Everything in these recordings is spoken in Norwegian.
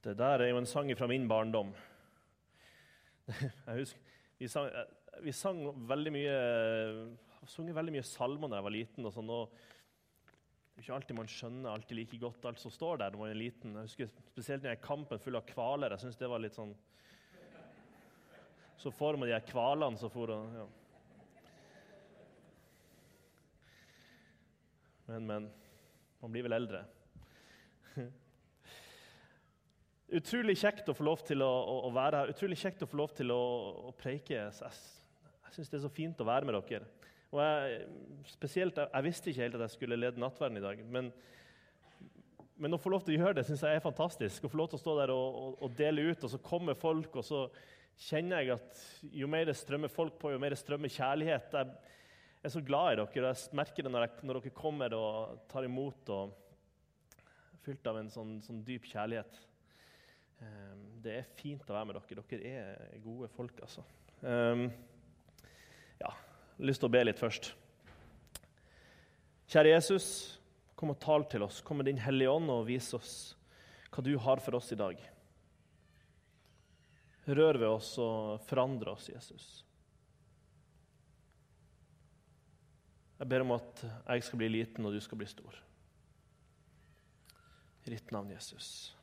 Det der er jo en sang fra min barndom. Jeg husker, Vi sang, vi sang veldig mye sunget veldig mye salmer da jeg var liten. og sånn, og Det er ikke alltid man skjønner alltid like godt alt som står der. når man er liten. Jeg husker Spesielt er kampen full av hvaler. Jeg synes det var litt sånn Så får man de her hvalene som for og ja. Men, men. Man blir vel eldre. Utrolig kjekt å få lov til å, å, å, være her. Utrolig kjekt å få lov til å, å preike. Jeg, jeg syns det er så fint å være med dere. Og jeg, spesielt, jeg, jeg visste ikke helt at jeg skulle lede nattverden i dag. Men, men å få lov til å gjøre det syns jeg er fantastisk. Å få lov til å stå der og, og, og, dele ut, og så kommer folk, og så kjenner jeg at jo mer det strømmer folk på, jo mer det strømmer kjærlighet. Jeg er så glad i dere. og Jeg merker det når, jeg, når dere kommer og tar imot. og Fylt av en sånn, sånn dyp kjærlighet. Ehm, det er fint å være med dere. Dere er gode folk, altså. Ehm, ja, jeg har lyst til å be litt først. Kjære Jesus, kom og tal til oss. Kom med Din Hellige Ånd og vis oss hva du har for oss i dag. Rør ved oss og forandre oss, Jesus. Jeg ber om at jeg skal bli liten, og du skal bli stor. I ditt navn, Jesus.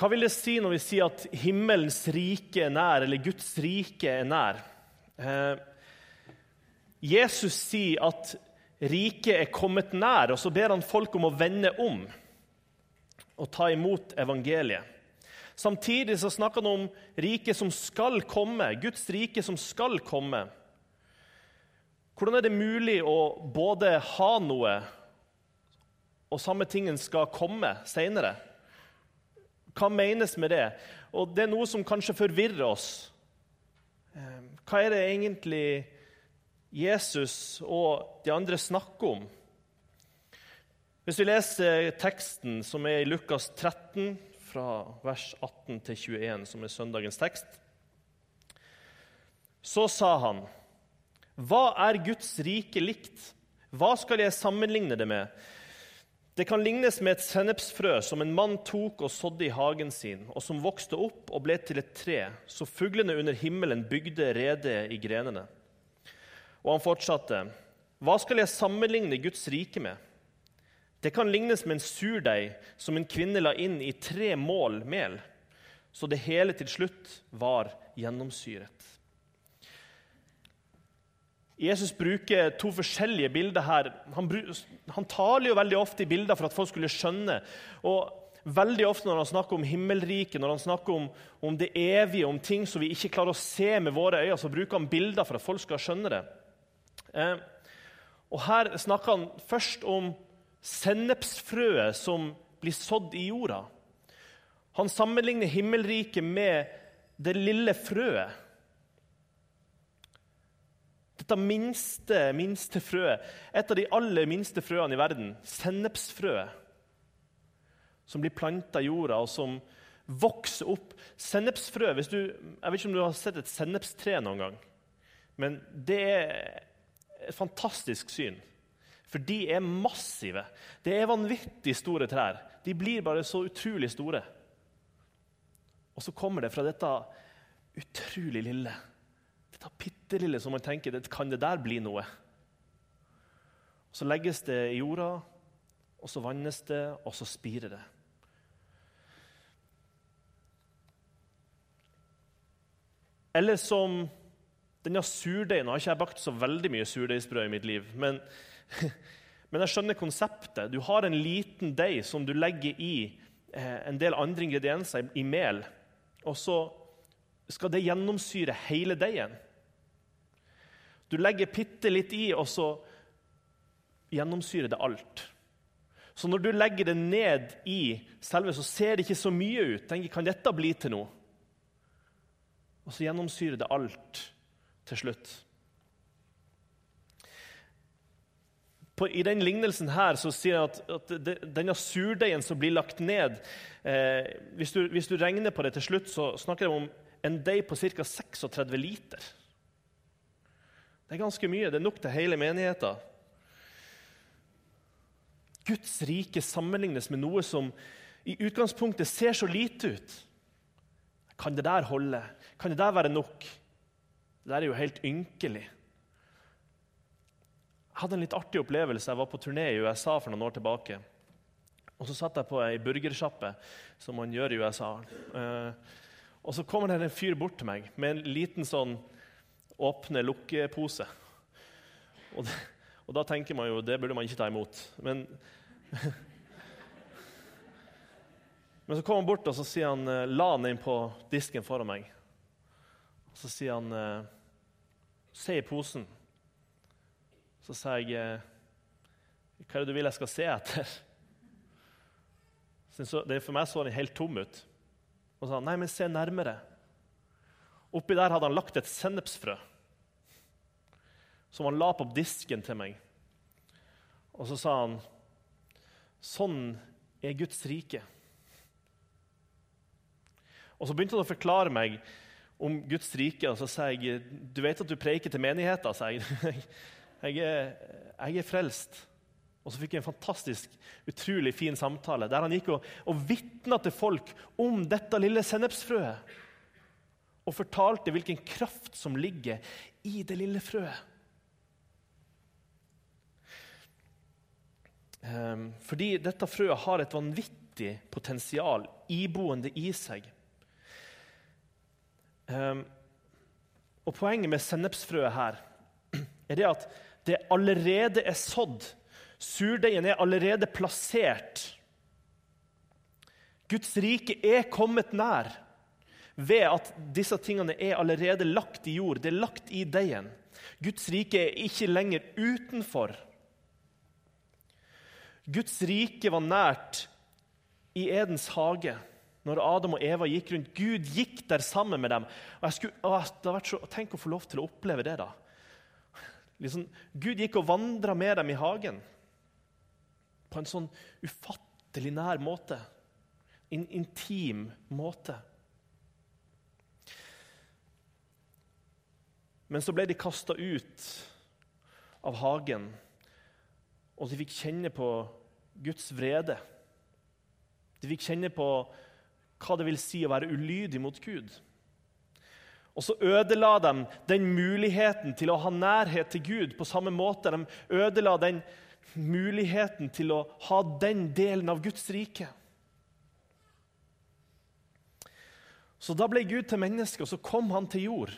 Hva vil det si når vi sier at himmelens rike er nær, eller Guds rike er nær? Eh, Jesus sier at riket er kommet nær, og så ber han folk om å vende om og ta imot evangeliet. Samtidig så snakker han om riket som skal komme, Guds rike som skal komme. Hvordan er det mulig å både ha noe, og samme tingen skal komme seinere? Hva menes med det? Og Det er noe som kanskje forvirrer oss. Ehm, hva er det egentlig Jesus og de andre snakker om? Hvis vi leser teksten som er i Lukas 13, fra vers 18 til 21, som er søndagens tekst, så sa han, Hva er Guds rike likt? Hva skal jeg sammenligne det med? Det kan lignes med et sennepsfrø som en mann tok og sådde i hagen sin, og som vokste opp og ble til et tre, så fuglene under himmelen bygde rede i grenene. Og han fortsatte, Hva skal jeg sammenligne Guds rike med? Det kan lignes med en surdeig som en kvinne la inn i tre mål mel, så det hele til slutt var gjennomsyret. Jesus bruker to forskjellige bilder her. Han, han, taler jo veldig ofte i bilder for at folk skulle skjønne. Og Veldig ofte når han snakker om himmelriket, når han snakker om, om, det evige, om ting som vi ikke klarer å se med våre øyne, så bruker han bilder for at folk skal skjønne det. Eh, og Her snakker han først om sennepsfrøet som blir sådd i jorda. Han sammenligner himmelriket med det lille frøet dette minste, minste frøet, et av de aller minste frøene i verden, sennepsfrøet, som blir planta i jorda, og som vokser opp. Sennepsfrø hvis du, Jeg vet ikke om du har sett et sennepstre noen gang. Men det er et fantastisk syn. For de er massive. Det er vanvittig store trær. De blir bare så utrolig store. Og så kommer det fra dette utrolig lille dette bitte lille som man tenker kan det der bli noe? Så legges det i jorda, og så vannes det, og så spirer det. Eller som denne surdeigen. Nå har ikke jeg bakt så veldig mye surdeigsbrød i mitt liv, men, men, jeg skjønner konseptet. Du har en liten deig som du legger i eh, en del andre ingredienser i mel, og så skal det gjennomsyre hele deigen. Du legger bitte litt i, og så gjennomsyrer det alt. Så når du legger det ned i selve, så ser det ikke så mye ut. Tenker, kan dette bli til noe? Og så gjennomsyrer det alt til slutt. På, I den lignelsen her så sier jeg at, at denne surdeigen som blir lagt ned eh, hvis, du, hvis, du, regner på det til slutt, så snakker jeg om en deig på ca. 36 liter. Det er ganske mye. Det er nok til hele menigheten. Guds rike sammenlignes med noe som i utgangspunktet ser så lite ut. Kan det der holde? Kan det der være nok? Det der er jo helt ynkelig. Jeg hadde en litt artig opplevelse. Jeg var på turné i USA for noen år tilbake. Og Så satt jeg på ei burgersjappe, som man gjør i USA. Eh, og Så kommer det en fyr bort til meg med en liten sånn åpne-lukke-pose. Og, og, da tenker man jo det burde man ikke ta imot. Men, men så kommer han bort og så sier han, eh, la han inn på disken foran meg. Og så sier han eh, Se i posen. Så sa jeg Hva er det du vil jeg skal se etter? Så For meg så den helt tom ut. Og sa nei, men se nærmere. Oppi der hadde han lagt et sennepsfrø som han la på disken til meg. Og så sa han, 'Sånn er Guds rike'. Og Så begynte han å forklare meg om Guds rike. Og så sa jeg, 'Du vet at du preiker til menigheten', sa jeg. Jeg er, jeg er frelst. Og så fikk jeg en fantastisk, utrolig fin samtale der han gikk og, og vitna til folk om dette lille sennepsfrøet. Og fortalte hvilken kraft som ligger i det lille frøet. Fordi dette frøet har et vanvittig potensial iboende i seg. Um, og Poenget med sennepsfrøet her er det at det allerede er sådd Surdeigen er allerede plassert. Guds rike er kommet nær ved at disse tingene er allerede lagt i jord. Det er lagt i deigen. Guds rike er ikke lenger utenfor. Guds rike var nært i Edens hage når Adam og Eva gikk rundt. Gud gikk der sammen med dem. Og jeg skulle, å, det hadde vært så, Tenk å få lov til å oppleve det. da. Liksom, Gud gikk og vandra med dem i hagen på en sånn ufattelig nær måte. En intim måte. Men så ble de kasta ut av hagen, og de fikk kjenne på Guds vrede. De fikk kjenne på hva det vil si å være ulydig mot Gud. Og så ødela de den muligheten til å ha nærhet til Gud på samme måte. De ødela den muligheten til å ha den delen av Guds rike. Så da ble Gud til menneske, og så kom han til jord.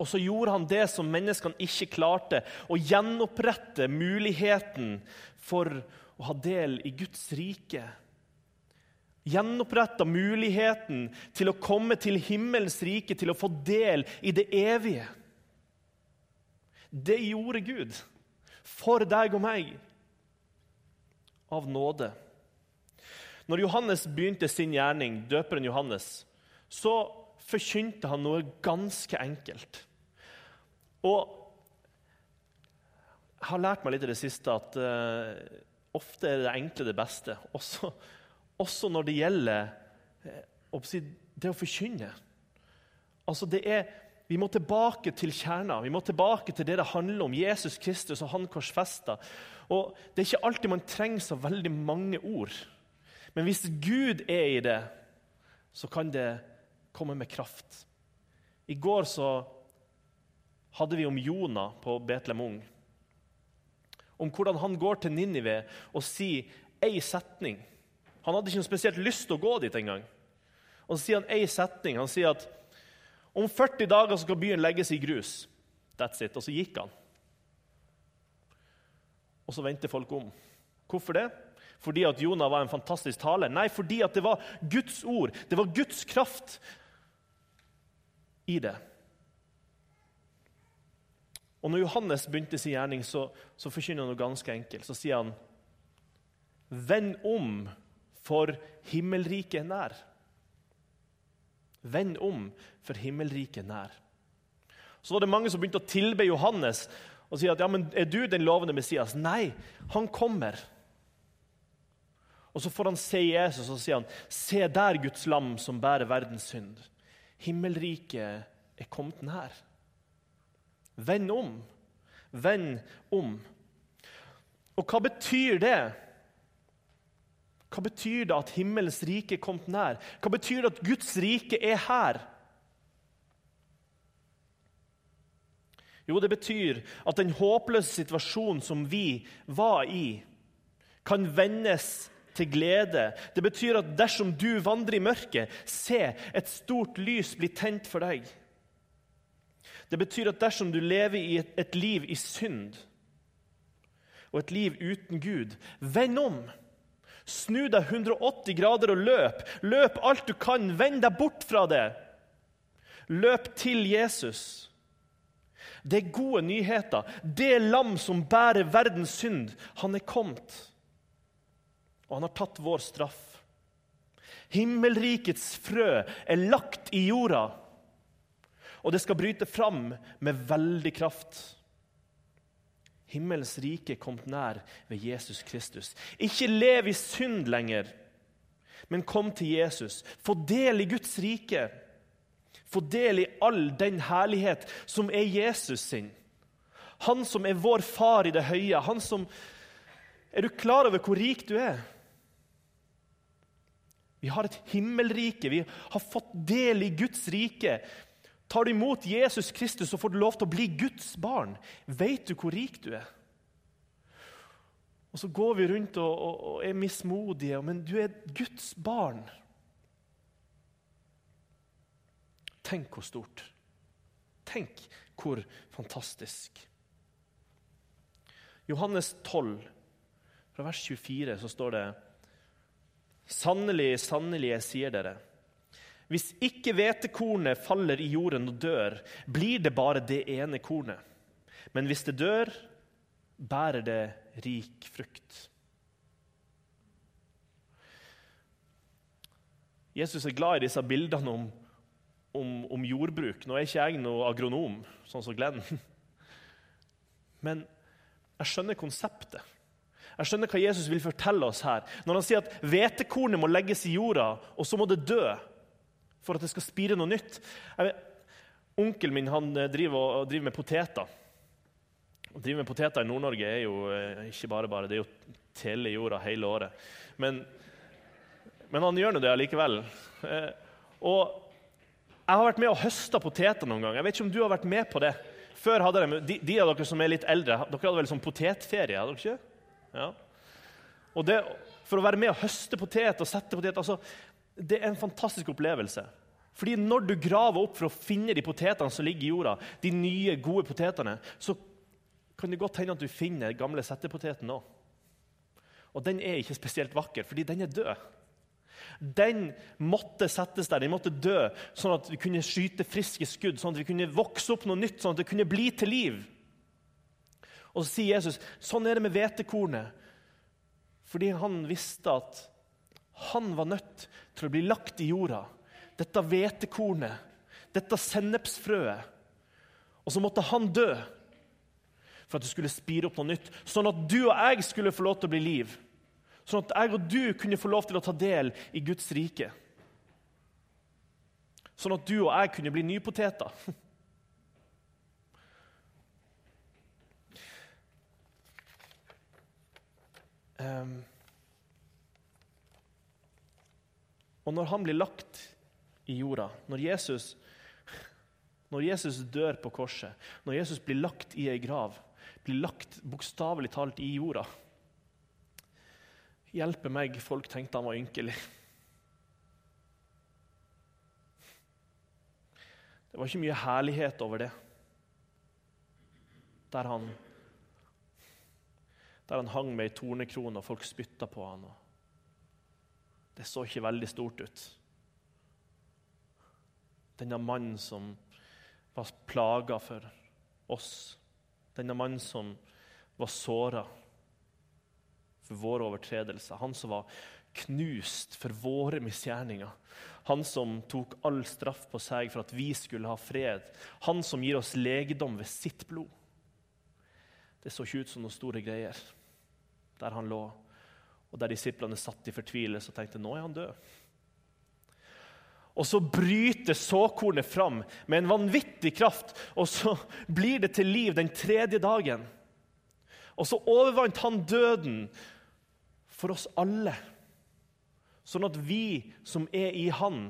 Og så gjorde han det som menneskene ikke klarte, å gjenopprette muligheten for å ha del i Guds rike. Gjenoppretta muligheten til å komme til himmelens rike, til å få del i det evige. Det gjorde Gud for deg og meg av nåde. Når Johannes begynte sin gjerning, døperen Johannes, så forkynte han noe ganske enkelt. Og jeg har lært meg litt i det siste at uh, ofte er det enkle det beste. Også, også når det gjelder uh, det å forkynne. Altså det er vi må tilbake til kjerna. Vi må tilbake til det det handler om. Jesus Kristus og han korsfesta. Og Det er ikke alltid man trenger så veldig mange ord. Men hvis Gud er i det, så kan det komme med kraft. I går så hadde vi om Jonah på Betlehem Ung. Om hvordan han går til Ninive og sier ei setning. Han hadde ikke noe spesielt lyst til å gå dit engang. Og så sier han ei setning. Han sier at om 40 dager skal byen legges i grus. That's it. Og så gikk han. Og så vendte folk om. Hvorfor det? Fordi at Jonah var en fantastisk taler? Nei, fordi at det var Guds ord, det var Guds kraft i det. Og når Johannes begynte sin gjerning, så, så forkynner han noe ganske enkelt. Så sier han, 'Vend om, for himmelriket er nær'. Vend om, for himmelriket nær. Så var det mange som begynte å tilbe Johannes og si at ja, men er du den lovende Messias? Nei, han kommer. Og Så får han se Jesus og sier han, se der Guds lam som bærer verdens synd. Himmelriket er kommet nær. Vend om. Vend om. Og hva betyr det? Hva betyr det at himmelens rike er kommet nær? Hva betyr det at Guds rike er her? Jo, det betyr at den håpløse situasjonen som vi var i, kan vendes til glede. Det betyr at dersom du vandrer i mørket, se, et stort lys blir tent for deg. Det betyr at dersom du lever i et, et liv i synd og et liv uten Gud, vend om. Snu deg 180 grader og løp. Løp alt du kan. Vend deg bort fra det. Løp til Jesus. Det er gode nyheter. Det lam som bærer verdens synd, han er kommet. Og han har tatt vår straff. Himmelrikets frø er lagt i jorda og det skal bryte fram med veldig kraft. Himmelens rike kommet nær ved Jesus Kristus. Ikke lev i synd lenger, men kom til Jesus. Få del i Guds rike. Få del i all den herlighet som er Jesus sin. Han som er vår far i det høye. Han som Er du klar over hvor rik du er? Vi har et himmelrike. Vi har fått del i Guds rike. Tar du imot Jesus Kristus, så får du lov til å bli Guds barn. Vet du hvor rik du er? Og så går vi rundt og, og, og er mismodige, men du er Guds barn. Tenk hvor stort. Tenk hvor fantastisk. Johannes 12, fra vers 24, så står det Sannelig, sannelig, jeg sier dere. Hvis ikke hvetekornet faller i jorden og dør, blir det bare det ene kornet. Men hvis det dør, bærer det rik frukt. Jesus er glad i disse bildene om, om, om jordbruk. Nå er ikke jeg noe agronom, sånn som Glenn. Men jeg skjønner konseptet. Jeg skjønner hva Jesus vil fortelle oss her. Når han sier at hvetekornet må legges i jorda, og så må det dø for at det skal spire noe nytt. Vet, onkelen min han og, driver, driver, med poteter. Å drive med poteter i Nord-Norge er jo eh, ikke bare bare, det er jo tele jorda hele året. Men, men han gjør nå det allikevel. Eh, og jeg har vært med og høsta poteter noen gang. Jeg vet ikke om du har vært med på det. Før hadde de, de, de av dere som er litt eldre, dere hadde vel sånn potetferie? hadde dere ikke? Ja. Og det, For å være med og høste potet og sette potet altså, det er en fantastisk opplevelse. Fordi når du graver opp for å finne de potetene som ligger i jorda, de nye, gode potetene, så kan det godt hende at du finner gamle settepoteten òg. Og den er ikke spesielt vakker, fordi den er død. Den måtte settes der, den måtte dø, sånn at vi kunne skyte friske skudd, sånn at vi kunne vokse opp noe nytt, sånn at det kunne bli til liv. Og så sier Jesus sånn er det med hvetekornet. Fordi han visste at han var nødt til å bli lagt i jorda. Dette hvetekornet, dette sennepsfrøet. Og så måtte han dø for at det skulle spire opp noe nytt. Sånn at du og jeg skulle få lov til å bli liv. Sånn at jeg og du kunne få lov til å ta del i Guds rike. Sånn at du og jeg kunne bli nypoteter. um, Og når han blir lagt i jorda, når Jesus, når Jesus dør på korset, når Jesus blir lagt i ei grav, blir lagt bokstavelig talt i jorda Hjelpe meg, folk tenkte han var ynkelig. Det var ikke mye herlighet over det. Der han, der han hang med ei tornekrone, og folk spytta på han. Det så ikke veldig stort ut. Denne mannen som var plaga for oss. Denne mannen som var såra for våre overtredelser. Han som var knust for våre misgjerninger. Han som tok all straff på seg for at vi skulle ha fred. Han som gir oss legedom ved sitt blod. Det så ikke ut som noen store greier der han lå og der disiplene satt i fortvilelse og tenkte nå er han død. Og så bryter såkornet fram med en vanvittig kraft, og så blir det til liv den tredje dagen. Og så overvant han døden for oss alle. Sånn at vi som er i han,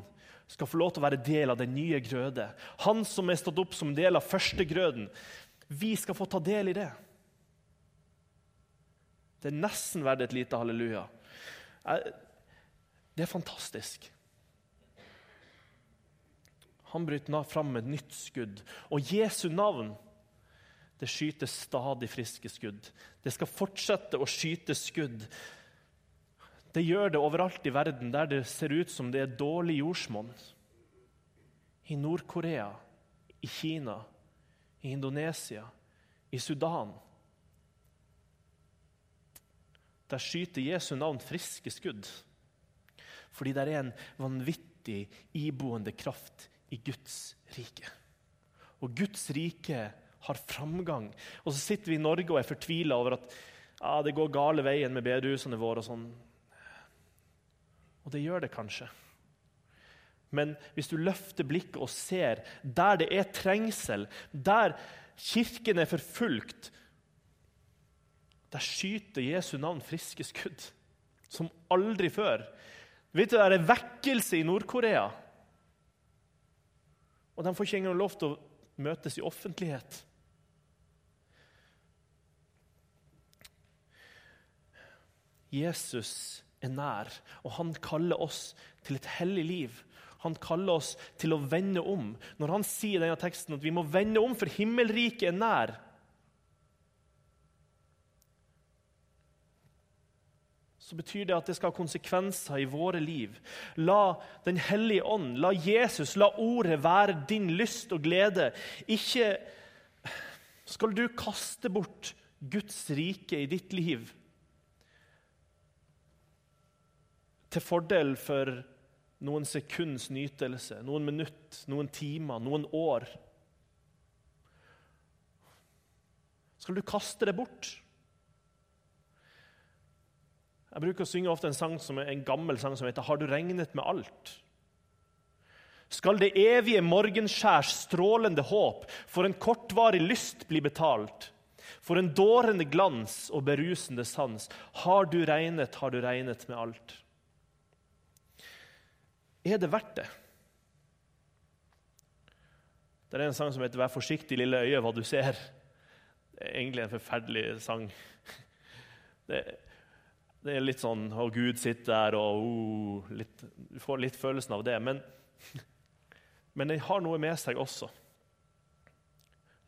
skal få lov til å være del av den nye grøde. Han som er stått opp som del av førstegrøden. Vi skal få ta del i det. Det er nesten verdt et lite halleluja. Det er fantastisk. Han bryter fram med et nytt skudd. Og Jesu navn det skyter stadig friske skudd. Det skal fortsette å skyte skudd. Det gjør det overalt i verden der det ser ut som det er dårlig jordsmonn. I Nord-Korea, i Kina, i Indonesia, i Sudan. Der skyter Jesu navn friske skudd. Fordi det er en vanvittig iboende kraft i Guds rike. Og Guds rike har framgang. Og så sitter vi i Norge og er fortvila over at ah, det går gale veien med bedehusene våre. og sånn. Og det gjør det kanskje. Men hvis du løfter blikket og ser der det er trengsel, der kirken er forfulgt, der skyter Jesu navn friske skudd som aldri før. Vet du, Det er en vekkelse i Nord-Korea. Og de får ikke engang lov til å møtes i offentlighet. Jesus er nær, og han kaller oss til et hellig liv. Han kaller oss til å vende om. Når han sier i denne teksten at vi må vende om, for himmelriket er nær, så betyr det at det skal ha konsekvenser i våre liv. La Den hellige ånd, la Jesus, la ordet være din lyst og glede. Ikke skal du kaste bort Guds rike i ditt liv til fordel for noen sekunds nytelse, noen minutt, noen timer, noen år. Skal du kaste det bort? Jeg bruker å synge ofte en, sang som er en gammel sang som heter 'Har du regnet med alt'? Skal det evige morgenskjærs strålende håp for en kortvarig lyst bli betalt? For en dårende glans og berusende sans, har du regnet, har du regnet med alt? Er det verdt det? Det er en sang som heter 'Vær forsiktig, lille øye, hva du ser'. Det er egentlig en forferdelig sang. Det, det er litt sånn 'Å, Gud sitter der', og oh, litt, Du får litt følelsen av det. Men, men den har noe med seg også.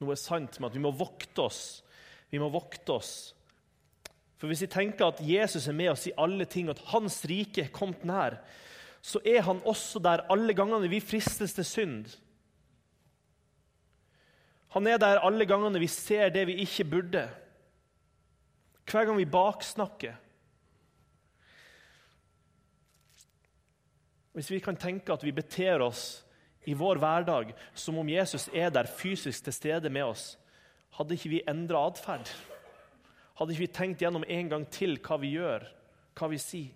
Noe sant med at vi må vokte oss. Vi må vokte oss. For hvis vi tenker at Jesus er med oss i alle ting, og at hans rike er kommet nær, så er han også der alle gangene vi fristes til synd. Han er der alle gangene vi ser det vi ikke burde. Hver gang vi baksnakker. Hvis vi kan tenke at vi beter oss i vår hverdag som om Jesus er der fysisk til stede med oss, hadde ikke vi endra atferd? Hadde ikke vi tenkt gjennom en gang til hva vi gjør, hva vi sier?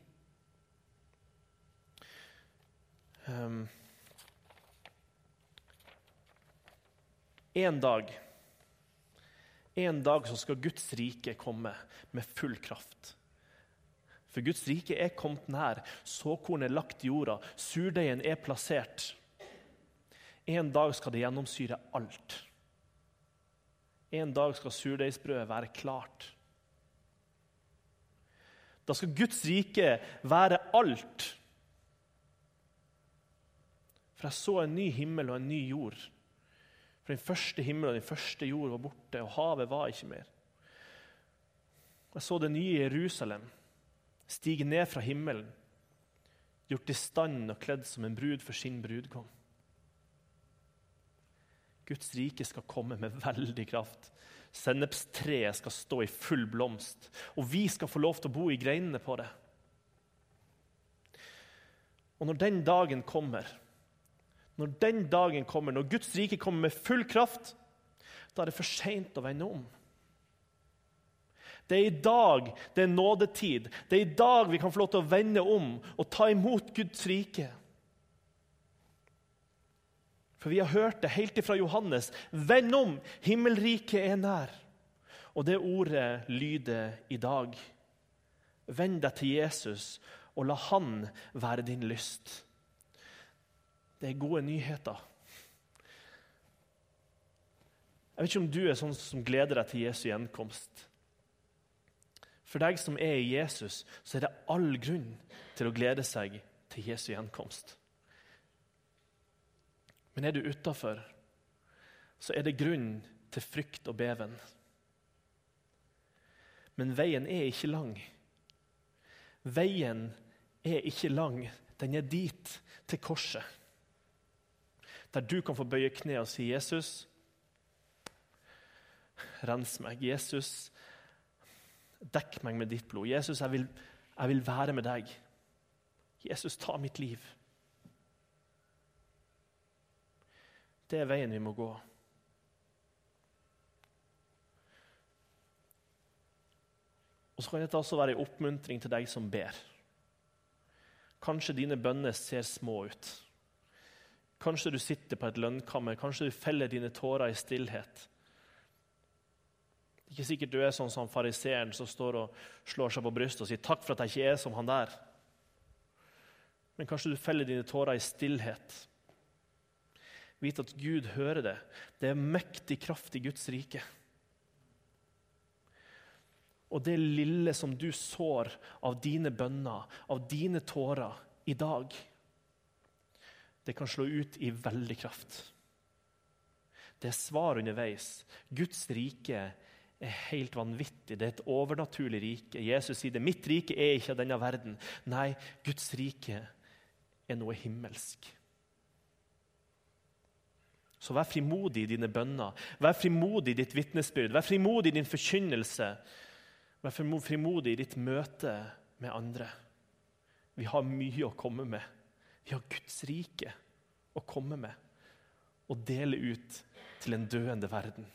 Um, en dag En dag så skal Guds rike komme med full kraft. For Guds rike er kommet nær. Såkornet er lagt i jorda. Surdeigen er plassert. En dag skal det gjennomsyre alt. En dag skal surdeigsbrødet være klart. Da skal Guds rike være alt. For jeg så en ny himmel og en ny jord. For den første himmel og den første jord var borte, og havet var ikke mer. Jeg så det nye Jerusalem stige ned fra himmelen, gjort i stand og kledd som en brud for sin brudgom. Guds rike skal komme med veldig kraft. Sennepstreet skal stå i full blomst, og vi skal få lov til å bo i greinene på det. Og når den dagen kommer, når den dagen kommer, når Guds rike kommer med full kraft, da er det for seint å vende om. Det er i dag det er nådetid. Det er i dag vi kan få lov til å vende om og ta imot Guds rike. For vi har hørt det helt ifra Johannes. Vend om! Himmelriket er nær. Og det ordet lyder i dag. Vend deg til Jesus, og la han være din lyst. Det er gode nyheter. Jeg vet ikke om du er sånn som gleder deg til Jesu gjenkomst. For deg som er i Jesus, så er det all grunn til å glede seg til Jesu gjenkomst. Men er du utafor, så er det grunn til frykt og beven. Men veien er ikke lang. Veien er ikke lang, den er dit, til korset. Der du kan få bøye kne og si, 'Jesus, Rens meg. Jesus, dekk meg med ditt blod. Jesus, jeg vil, jeg vil være med deg. Jesus, ta mitt liv. Det er veien vi må gå. Og så kan dette også være en oppmuntring til deg som ber. Kanskje dine bønner ser små ut. Kanskje du sitter på et lønnkammer, kanskje du feller dine tårer i stillhet. Ikke sikkert du er sånn som fariseeren som står og slår seg på brystet og sier 'takk for at jeg ikke er som han der'. Men kanskje du feller dine tårer i stillhet. Vit at Gud hører det. Det er mektig kraft i Guds rike. Og det lille som du sår av dine bønner, av dine tårer, i dag, det kan slå ut i veldig kraft. Det er svar underveis. Guds rike er helt vanvittig. Det er et overnaturlig rike. Jesus sier det. Mitt rike er ikke av denne verden. Nei, Guds rike er noe himmelsk. Så vær frimodig i dine bønner, vær frimodig i ditt vitnesbyrd, vær frimodig i din forkynnelse. Vær frimodig i ditt møte med andre. Vi har mye å komme med. Vi har Guds rike å komme med og dele ut til en døende verden.